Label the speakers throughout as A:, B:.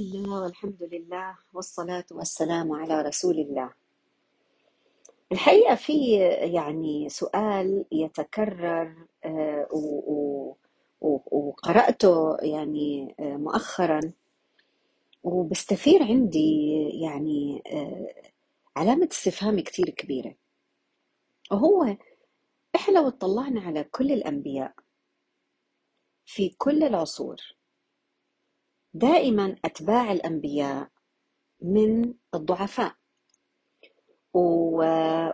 A: الله والحمد لله والصلاة والسلام على رسول الله. الحقيقة في يعني سؤال يتكرر آه، وقرأته يعني آه، مؤخرا وبستثير عندي يعني آه، علامة استفهام كتير كبيرة. وهو إحنا لو اطلعنا على كل الأنبياء في كل العصور دائما أتباع الأنبياء من الضعفاء. و...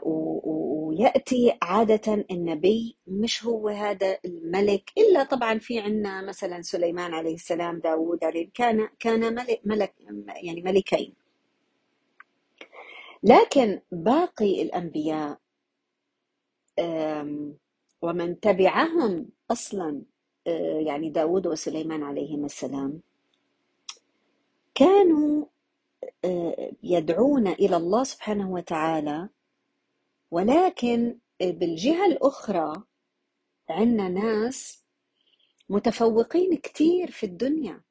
A: و... ويأتي عادة النبي مش هو هذا الملك إلا طبعا في عنا مثلا سليمان عليه السلام داود عليه كان كان ملك, ملك يعني ملكين. لكن باقي الأنبياء ومن تبعهم أصلا آه، يعني داود وسليمان عليهما السلام كانوا آه، يدعون إلى الله سبحانه وتعالى ولكن بالجهة الأخرى عندنا ناس متفوقين كتير في الدنيا.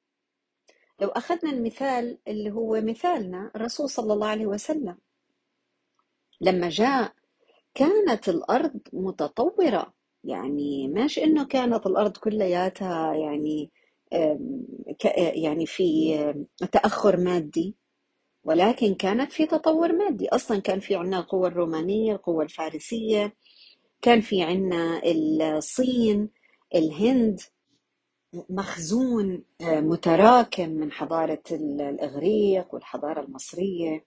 A: لو أخذنا المثال اللي هو مثالنا الرسول صلى الله عليه وسلم لما جاء كانت الأرض متطورة. يعني مش إنه كانت الأرض كلياتها يعني يعني في آم، تأخر مادي ولكن كانت في تطور مادي. أصلا كان في عنا القوة الرومانية القوة الفارسية كان في عنا الصين الهند مخزون آه، متراكم من حضارة ال- الإغريق والحضارة المصرية.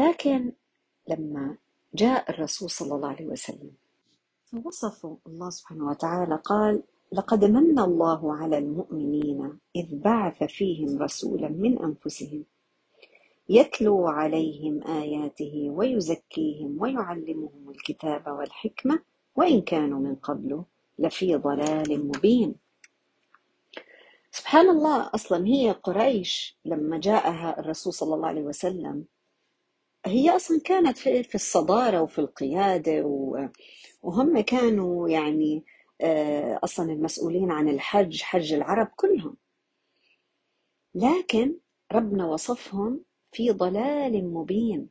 A: لكن لما جاء الرسول صلى الله عليه وسلم فوصفه الله سبحانه وتعالى قال لقد من الله على المؤمنين إذ بعث فيهم رسولا من أنفسهم يتلو عليهم آياته ويزكيهم ويعلمهم الكتاب والحكمة وإن كانوا من قبل لفي ضلال مبين. سبحان الله أصلا هي قريش لما جاءها الرسول صلى الله عليه وسلم هي أصلا كانت في الصدارة وفي القيادة وهم كانوا يعني آه، أصلا المسؤولين عن الحج حج العرب كلهم. لكن ربنا وصفهم في ضلال مبين.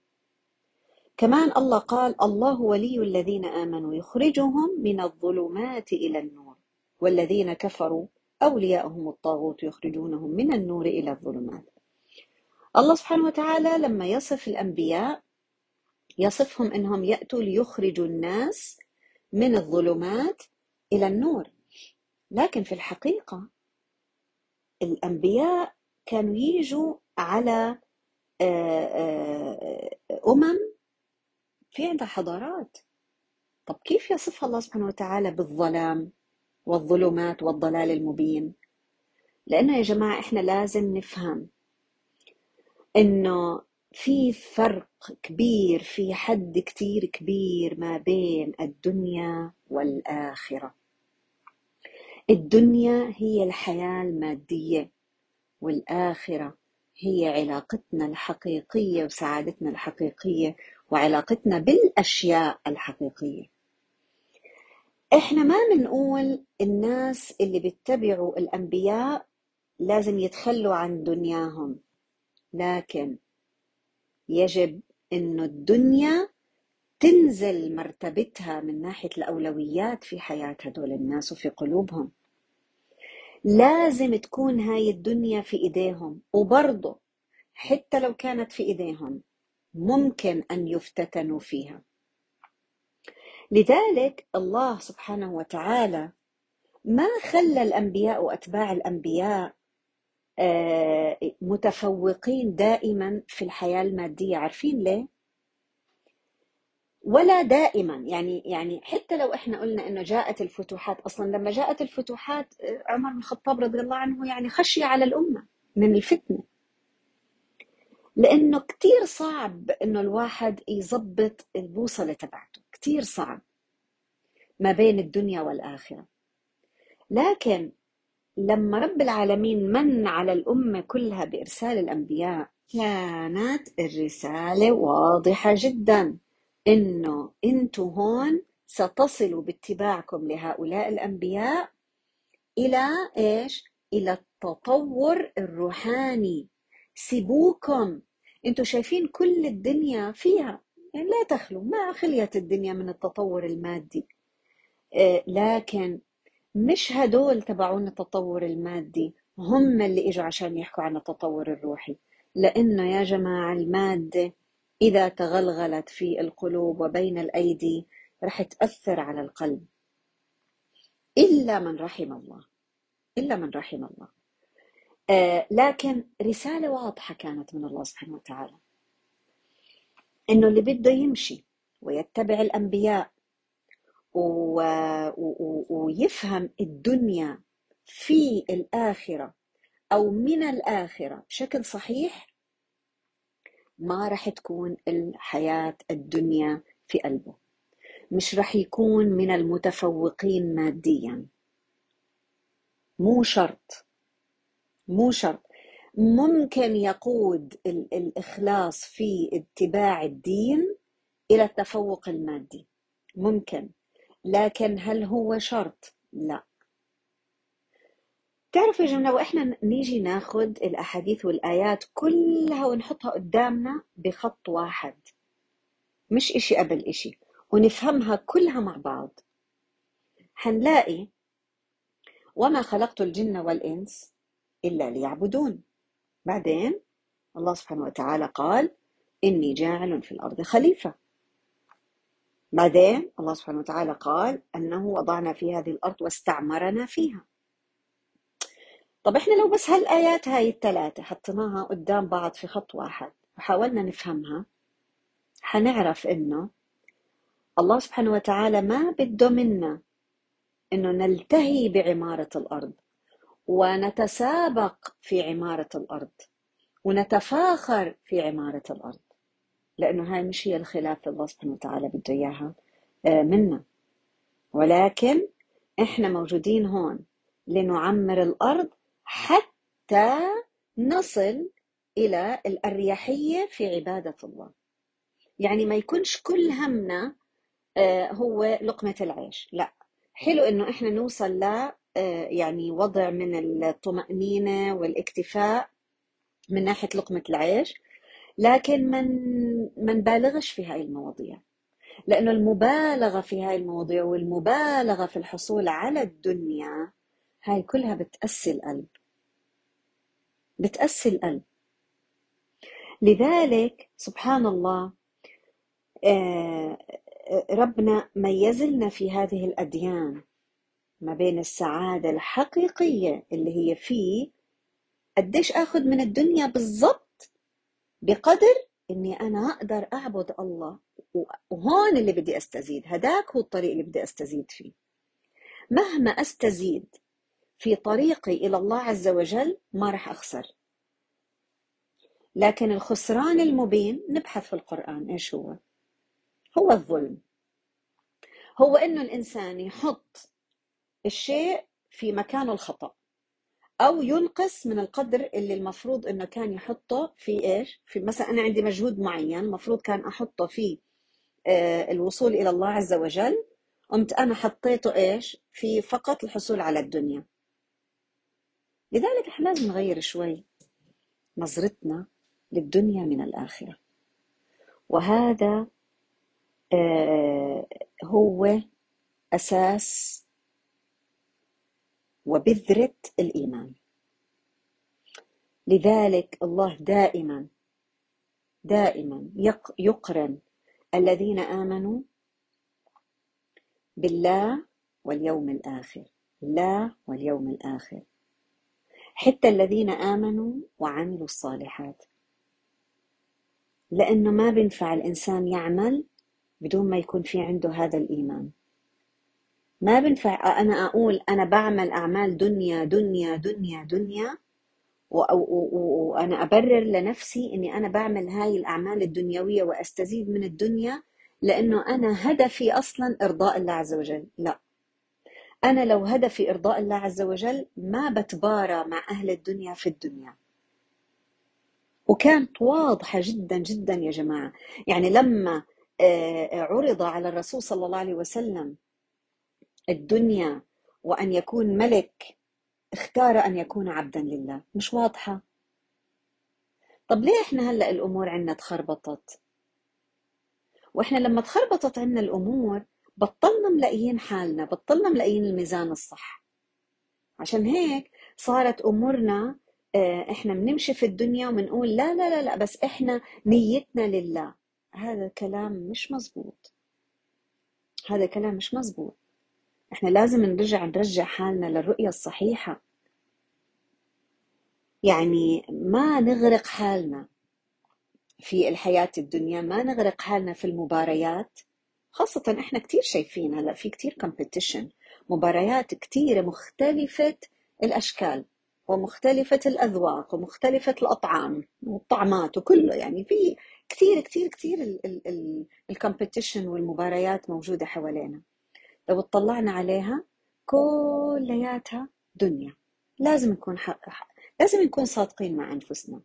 A: كمان الله قال الله ولي الذين آمنوا يخرجهم من الظلمات إلى النور والذين كفروا أولياءهم الطاغوت يخرجونهم من النور إلى الظلمات. الله سبحانه وتعالى لما يصف الأنبياء يصفهم أنهم يأتوا ليخرجوا الناس من الظلمات إلى النور. لكن في الحقيقة الأنبياء كانوا يجوا على آه، آه، أمم في عندها حضارات. طب كيف يصفها الله سبحانه وتعالى بالظلام والظلمات والضلال المبين؟ لأنه يا جماعة إحنا لازم نفهم إنه في فرق كبير في حد كتير كبير ما بين الدنيا والآخرة. الدنيا هي الحياة المادية والآخرة هي علاقتنا الحقيقية وسعادتنا الحقيقية وعلاقتنا بالأشياء الحقيقية. إحنا ما بنقول الناس اللي بيتبعوا الأنبياء لازم يتخلوا عن دنياهم لكن يجب إنه الدنيا تنزل مرتبتها من ناحية الأولويات في حياة هدول الناس وفي قلوبهم. لازم تكون هاي الدنيا في إيديهم. وبرضه حتى لو كانت في إيديهم ممكن أن يفتتنوا فيها. لذلك الله سبحانه وتعالى ما خلى الأنبياء وأتباع الأنبياء آه، متفوقين دائما في الحياة المادية. عارفين ليه؟ ولا دائما. يعني يعني حتى لو إحنا قلنا إنه جاءت الفتوحات أصلا لما جاءت الفتوحات آه، عمر بن الخطاب رضي الله عنه يعني خشي على الأمة من الفتنة. لأنه كتير صعب إنه الواحد يظبط البوصلة تبعته. كتير صعب ما بين الدنيا والآخرة. لكن لما رب العالمين من على الأمة كلها بإرسال الأنبياء كانت الرسالة واضحة جدا. إنه أنتوا هون ستصلوا باتباعكم لهؤلاء الأنبياء إلى إيش؟ إلى التطور الروحاني. سيبوكم. أنتوا شايفين كل الدنيا فيها. يعني لا تخلو ما خليت الدنيا من التطور المادي. آه، لكن مش هدول تبعون التطور المادي. هم اللي إجوا عشان يحكوا عن التطور الروحي. لأنه يا جماعة المادة إذا تغلغلت في القلوب وبين الأيدي رح تأثر على القلب. إلا من رحم الله. إلا من رحم الله. آه لكن رسالة واضحة كانت من الله سبحانه وتعالى. إنه اللي بده يمشي ويتبع الأنبياء و... و... ويفهم الدنيا في الآخرة أو من الآخرة بشكل صحيح ما رح تكون الحياة الدنيا في قلبه. مش رح يكون من المتفوقين ماديا. مو شرط. مو شرط. ممكن يقود الإخلاص في اتباع الدين إلى التفوق المادي. ممكن. لكن هل هو شرط؟ لا. تعرفوا يا جماعة وإحنا نيجي ناخد الأحاديث والآيات كلها ونحطها قدامنا بخط واحد. مش إشي قبل إشي ونفهمها كلها مع بعض. حنلاقي وما خلقت الجن والإنس إلا ليعبدون. بعدين الله سبحانه وتعالى قال إني جاعل في الأرض خليفة. بعدين الله سبحانه وتعالى قال أنه وضعنا في هذه الأرض واستعمرنا فيها. طب إحنا لو بس هالآيات هاي الثلاثة حطيناها قدام بعض في خط واحد وحاولنا نفهمها حنعرف إنه الله سبحانه وتعالى ما بده منا إنه نلتهي بعمارة الأرض ونتسابق في عمارة الأرض ونتفاخر في عمارة الأرض لأنه هاي مش هي الخلافة الله سبحانه وتعالى بده إياها آه، منا. ولكن إحنا موجودين هون لنعمر الأرض حتى نصل إلى الأريحية في عبادة الله. يعني ما يكونش كل همنا آه، هو لقمة العيش. لا. حلو إنه إحنا نوصل ل آه، يعني وضع من الطمأنينة والإكتفاء من ناحية لقمة العيش لكن من ما نبالغش في هاي المواضيع. لأنه المبالغة في هاي المواضيع والمبالغة في الحصول على الدنيا هاي كلها بتأسي القلب. بتأسي القلب. لذلك سبحان الله آه، ربنا ميز لنا في هذه الأديان ما بين السعادة الحقيقية اللي هي في قديش أخذ من الدنيا بالضبط بقدر إني أنا أقدر أعبد الله. وهون اللي بدي أستزيد هداك هو الطريق اللي بدي أستزيد فيه. مهما أستزيد في طريقي إلى الله عز وجل ما راح أخسر لكن الخسران المبين نبحث في القرآن إيش هو هو الظلم هو إنه الإنسان يحط الشيء في مكانه الخطأ أو ينقص من القدر اللي المفروض إنه كان يحطه في إيش؟ في مثلا أنا عندي مجهود معين المفروض كان أحطه في آه، الوصول إلى الله عز وجل قمت أنا حطيته إيش؟ في فقط الحصول على الدنيا لذلك إحنا لازم نغير شوي نظرتنا للدنيا من الآخرة. وهذا آه، هو أساس وبذرة الإيمان. لذلك الله دائما دائما يقرن الذين آمنوا بالله واليوم الآخر. لا واليوم الآخر. حتى الذين آمنوا وعملوا الصالحات. لأنه ما بينفع الإنسان يعمل بدون ما يكون في عنده هذا الإيمان. ما بنفع أنا أقول أنا بعمل أعمال دنيا دنيا دنيا دنيا وأنا أبرر لنفسي إني أنا بعمل هاي الأعمال الدنيوية وأستزيد من الدنيا لأنه أنا هدفي أصلا إرضاء الله عز وجل. لا. أنا لو هدفي إرضاء الله عز وجل ما بتبارى مع أهل الدنيا في الدنيا. وكانت واضحة جدا جدا يا جماعة. يعني لما آه، عرض على الرسول صلى الله عليه وسلم الدنيا وأن يكون ملك اختار أن يكون عبدا لله. مش واضحة؟ طب ليه إحنا هلأ الأمور عنا تخربطت؟ وإحنا لما تخربطت عنا الأمور بطلنا ملاقيين حالنا بطلنا ملاقيين الميزان الصح. عشان هيك صارت أمورنا آه، إحنا بنمشي في الدنيا وبنقول لا لا لا لا بس إحنا نيتنا لله. هذا كلام مش مزبوط. هذا كلام مش مزبوط. إحنا لازم نرجع نرجع حالنا للرؤية الصحيحة. يعني ما نغرق حالنا في الحياة الدنيا ما نغرق حالنا في المباريات. خاصة إحنا كتير شايفين هلا في كتير كومبيتيشن مباريات كتيرة مختلفة الأشكال ومختلفة الأذواق ومختلفة الأطعام والطعمات وكله يعني في كثير كثير كثير الكومبيتيشن والمباريات موجودة حوالينا لو اطلعنا عليها كلياتها دنيا لازم نكون حق حق. لازم نكون صادقين مع أنفسنا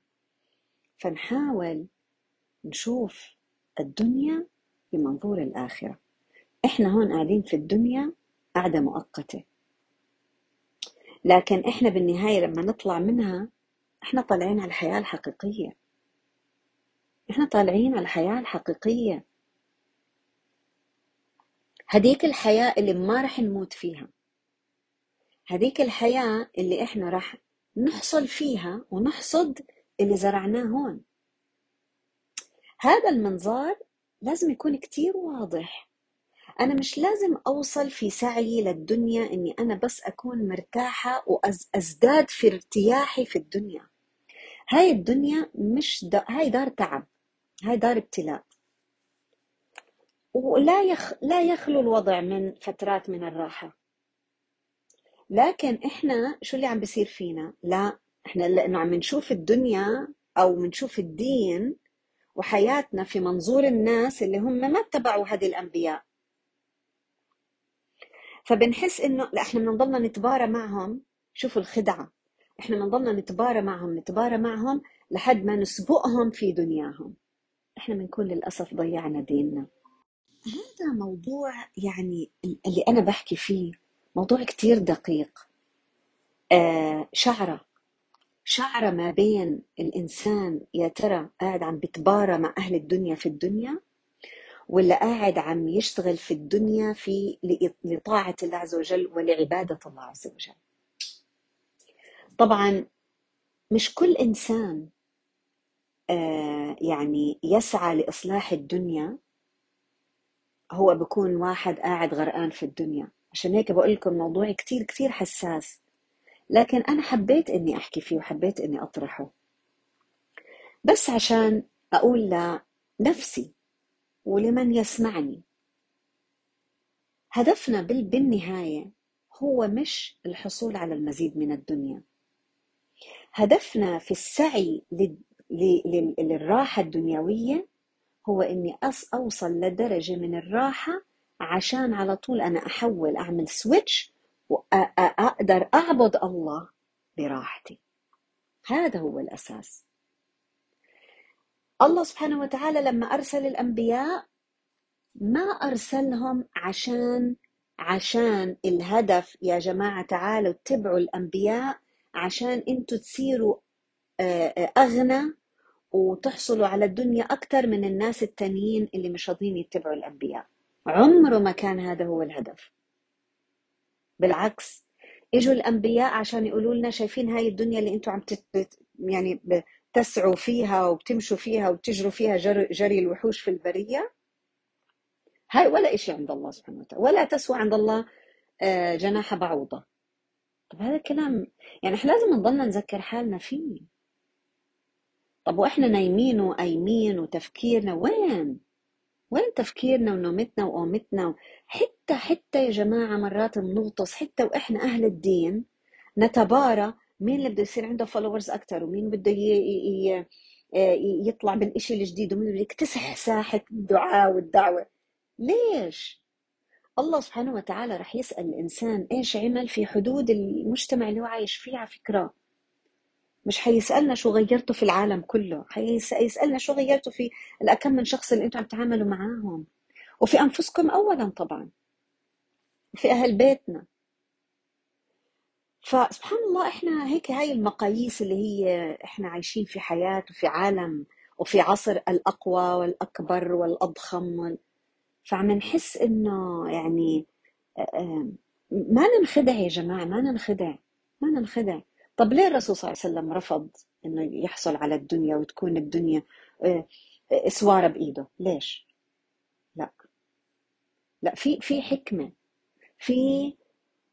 A: فنحاول نشوف الدنيا بمنظور الآخرة. إحنا هون قاعدين في الدنيا قعدة مؤقتة. لكن إحنا بالنهاية لما نطلع منها إحنا طالعين على الحياة الحقيقية. إحنا طالعين على الحياة الحقيقية. هديك الحياة اللي ما رح نموت فيها. هديك الحياة اللي إحنا رح نحصل فيها ونحصد اللي زرعناه هون. هذا المنظار لازم يكون كتير واضح. أنا مش لازم أوصل في سعيي للدنيا إني أنا بس أكون مرتاحة وأزداد في ارتياحي في الدنيا. هاي الدنيا مش دا هاي دار تعب هاي دار ابتلاء. ولا يخ... لا يخلو الوضع من فترات من الراحة. لكن إحنا شو اللي عم بيصير فينا؟ لا إحنا لأنه عم نشوف الدنيا أو بنشوف الدين وحياتنا في منظور الناس اللي هم ما اتبعوا هذه الأنبياء. فبنحس إنه لا إحنا بنضلنا نتبارى معهم. شوفوا الخدعة. إحنا بنضلنا نتبارى معهم نتبارى معهم لحد ما نسبقهم في دنياهم. إحنا بنكون للاسف ضيعنا ديننا. هذا موضوع يعني اللي أنا بحكي فيه موضوع كتير دقيق. آه شعرة. شعره ما بين الإنسان يا ترى قاعد عم بتبارى مع أهل الدنيا في الدنيا؟ ولا قاعد عم يشتغل في الدنيا في لطاعة الله عز وجل ولعبادة الله عز وجل؟ طبعا مش كل إنسان آه، يعني يسعى لإصلاح الدنيا هو بكون واحد قاعد غرقان في الدنيا. عشان هيك بقول لكم موضوع كتير كتير حساس. لكن أنا حبيت إني أحكي فيه وحبيت إني أطرحه. بس عشان أقول لنفسي ولمن يسمعني هدفنا بالنهاية هو مش الحصول على المزيد من الدنيا. هدفنا في السعي للراحة الدنيوية هو إني أوصل لدرجة من الراحة عشان على طول أنا أحول أعمل سويتش وأقدر أعبد الله براحتي. هذا هو الأساس. الله سبحانه وتعالى لما أرسل الأنبياء ما أرسلهم عشان عشان الهدف يا جماعة تعالوا اتبعوا الأنبياء عشان أنتوا تصيروا آه، آه، أغنى وتحصلوا على الدنيا أكثر من الناس التانيين اللي مش راضيين يتبعوا الأنبياء. عمره ما كان هذا هو الهدف. بالعكس إجوا الأنبياء عشان يقولوا لنا شايفين هاي الدنيا اللي أنتم عم تت... يعني تسعوا فيها وبتمشوا فيها وبتجروا فيها جري, جري الوحوش في البرية. هاي ولا إشي عند الله سبحانه وتعالى ولا تسوى عند الله آه، جناح بعوضة. طب هذا الكلام يعني إحنا لازم نضلنا نذكر حالنا فيه. طب وإحنا نايمين وقايمين وتفكيرنا وين؟ وين تفكيرنا ونومتنا وقومتنا حتى حتى يا جماعة مرات بنغطس حتى وإحنا أهل الدين نتبارى مين اللي بده يصير عنده فولورز أكثر ومين بده يطلع بالإشي الجديد ومين بده يكتسح ساحة الدعاء والدعوة ليش؟ الله سبحانه وتعالى رح يسأل الإنسان إيش عمل في حدود المجتمع اللي هو عايش فيه على فكرة مش حيسألنا شو غيرته في العالم كله حيسألنا شو غيرته في الأكم من شخص اللي أنتم عم تعاملوا معاهم. وفي أنفسكم أولا طبعا. وفي أهل بيتنا. فسبحان الله إحنا هيك هاي المقاييس اللي هي إحنا عايشين في حياة وفي عالم وفي عصر الأقوى والأكبر والأضخم وال... فعم نحس إنه يعني ما ننخدع يا جماعة ما ننخدع ما ننخدع. طب ليه الرسول صلى الله عليه وسلم رفض إنه يحصل على الدنيا وتكون الدنيا آه، سوارة بإيده ليش؟ لا لا في في حكمة في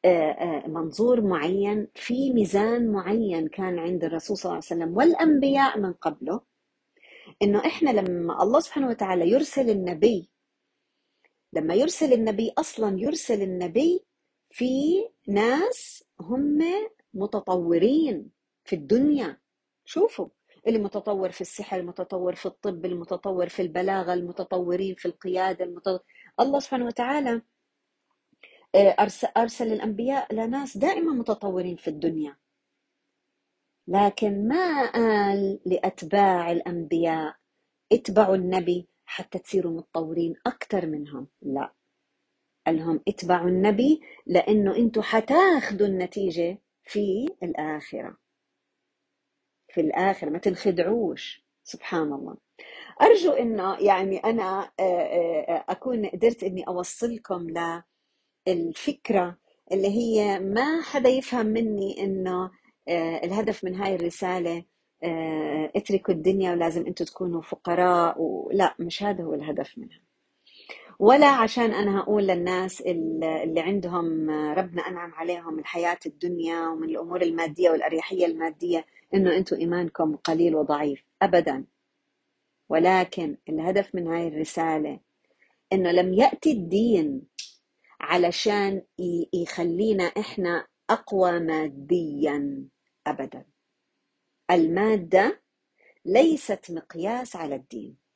A: آه، آه، منظور معين في ميزان معين كان عند الرسول صلى الله عليه وسلم والأنبياء من قبله إنه إحنا لما الله سبحانه وتعالى يرسل النبي لما يرسل النبي أصلا يرسل النبي في ناس هم متطورين في الدنيا. شوفوا اللي متطور في السحر المتطور في الطب المتطور في البلاغة المتطورين في القيادة المتطور... الله سبحانه وتعالى آه، أرسل الأنبياء لناس دائما متطورين في الدنيا. لكن ما قال لأتباع الأنبياء اتبعوا النبي حتى تصيروا متطورين أكثر منهم؟ لا. قال لهم اتبعوا النبي لأنه أنتم حتاخذوا النتيجة في الآخرة. في الآخرة ما تنخدعوش. سبحان الله. أرجو أنه يعني أنا آه، آه، أكون قدرت أني أوصلكم ل الفكرة اللي هي ما حدا يفهم مني آه، الهدف من هاي الرسالة آه، اتركوا الدنيا ولازم أنتم تكونوا فقراء ولا مش هذا هو الهدف منها. ولا عشان أنا هقول للناس اللي عندهم ربنا أنعم عليهم الحياة الدنيا ومن الأمور المادية والأريحية المادية إنه أنتم إيمانكم قليل وضعيف ابدا. ولكن الهدف من هاي الرسالة إنه لم يأتي الدين علشان يخلينا إحنا أقوى ماديا ابدا. المادة ليست مقياس على الدين.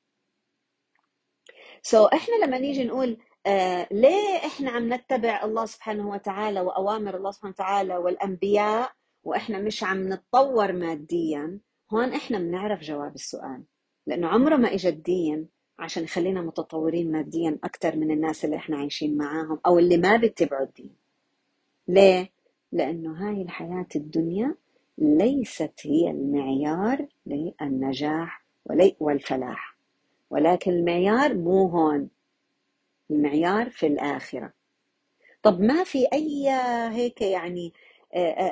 A: سو so, إحنا لما نيجي نقول آه ليه إحنا عم نتبع الله سبحانه وتعالى وأوامر الله سبحانه وتعالى والأنبياء وإحنا مش عم نتطور ماديا هون إحنا بنعرف جواب السؤال. لأنه عمره ما اجى الدين عشان يخلينا متطورين ماديا أكثر من الناس اللي إحنا عايشين معاهم أو اللي ما بيتبعوا الدين. ليه؟ لأنه هاي الحياة الدنيا ليست هي المعيار للنجاح والفلاح. ولكن المعيار مو هون. المعيار في الآخرة. طب ما في أي هيك يعني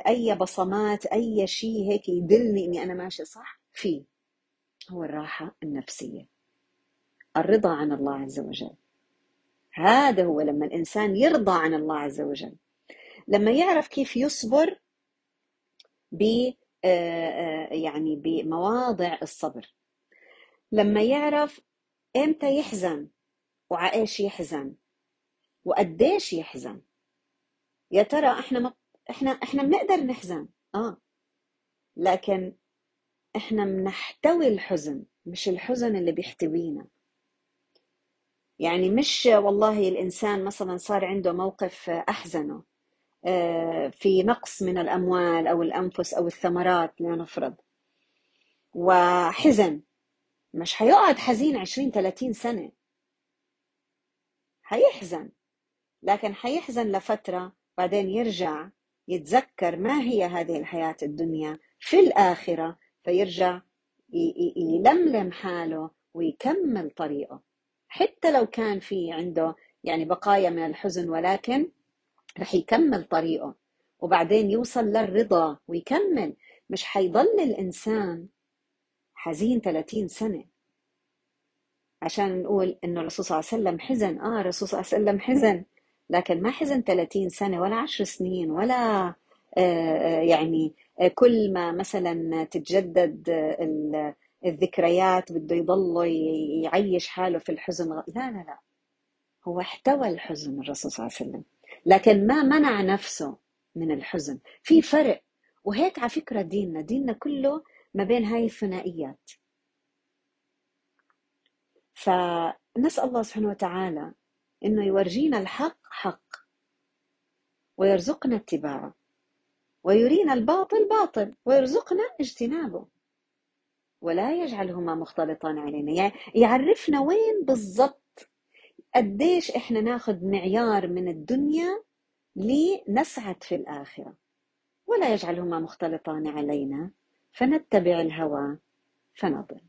A: أي بصمات أي شيء هيك يدلني إني أنا ماشي صح؟ في. هو الراحة النفسية. الرضا عن الله عز وجل. هذا هو لما الإنسان يرضى عن الله عز وجل. لما يعرف كيف يصبر ب آه، آه، يعني بمواضع الصبر. لما يعرف إمتى يحزن؟ وعايش يحزن؟ وقديش يحزن؟ يا ترى إحنا مط... إحنا إحنا بنقدر نحزن؟ آه. لكن إحنا بنحتوي الحزن مش الحزن اللي بيحتوينا. يعني مش والله الإنسان مثلا صار عنده موقف أحزنه آه، في نقص من الأموال أو الأنفس أو الثمرات لنفرض وحزن. مش حيقعد حزين 20 30 سنة. حيحزن لكن حيحزن لفترة بعدين يرجع يتذكر ما هي هذه الحياة الدنيا في الآخرة فيرجع يلملم حاله ويكمل طريقه. حتى لو كان في عنده يعني بقايا من الحزن ولكن رح يكمل طريقه وبعدين يوصل للرضا ويكمل. مش حيضل الإنسان حزين 30 سنة. عشان نقول إنه الرسول صلى الله عليه وسلم حزن. آه الرسول صلى الله عليه وسلم حزن. لكن ما حزن 30 سنة ولا 10 سنين ولا آه, آه، يعني آه، كل ما مثلا تتجدد الذكريات بده يضل يعيش حاله في الحزن. لا لا لا. هو احتوى الحزن الرسول صلى الله عليه وسلم. لكن ما منع نفسه من الحزن. في فرق. وهيك على فكرة ديننا. ديننا كله ما بين هاي الثنائيات. فنسأل الله سبحانه وتعالى إنه يورجينا الحق حق ويرزقنا اتباعه ويرينا الباطل باطل ويرزقنا اجتنابه. ولا يجعلهما مختلطان علينا. يعني يعرفنا وين بالضبط قديش إحنا ناخذ معيار من الدنيا لنسعد في الآخرة. ولا يجعلهما مختلطان علينا. فنتبع الهوى فنضل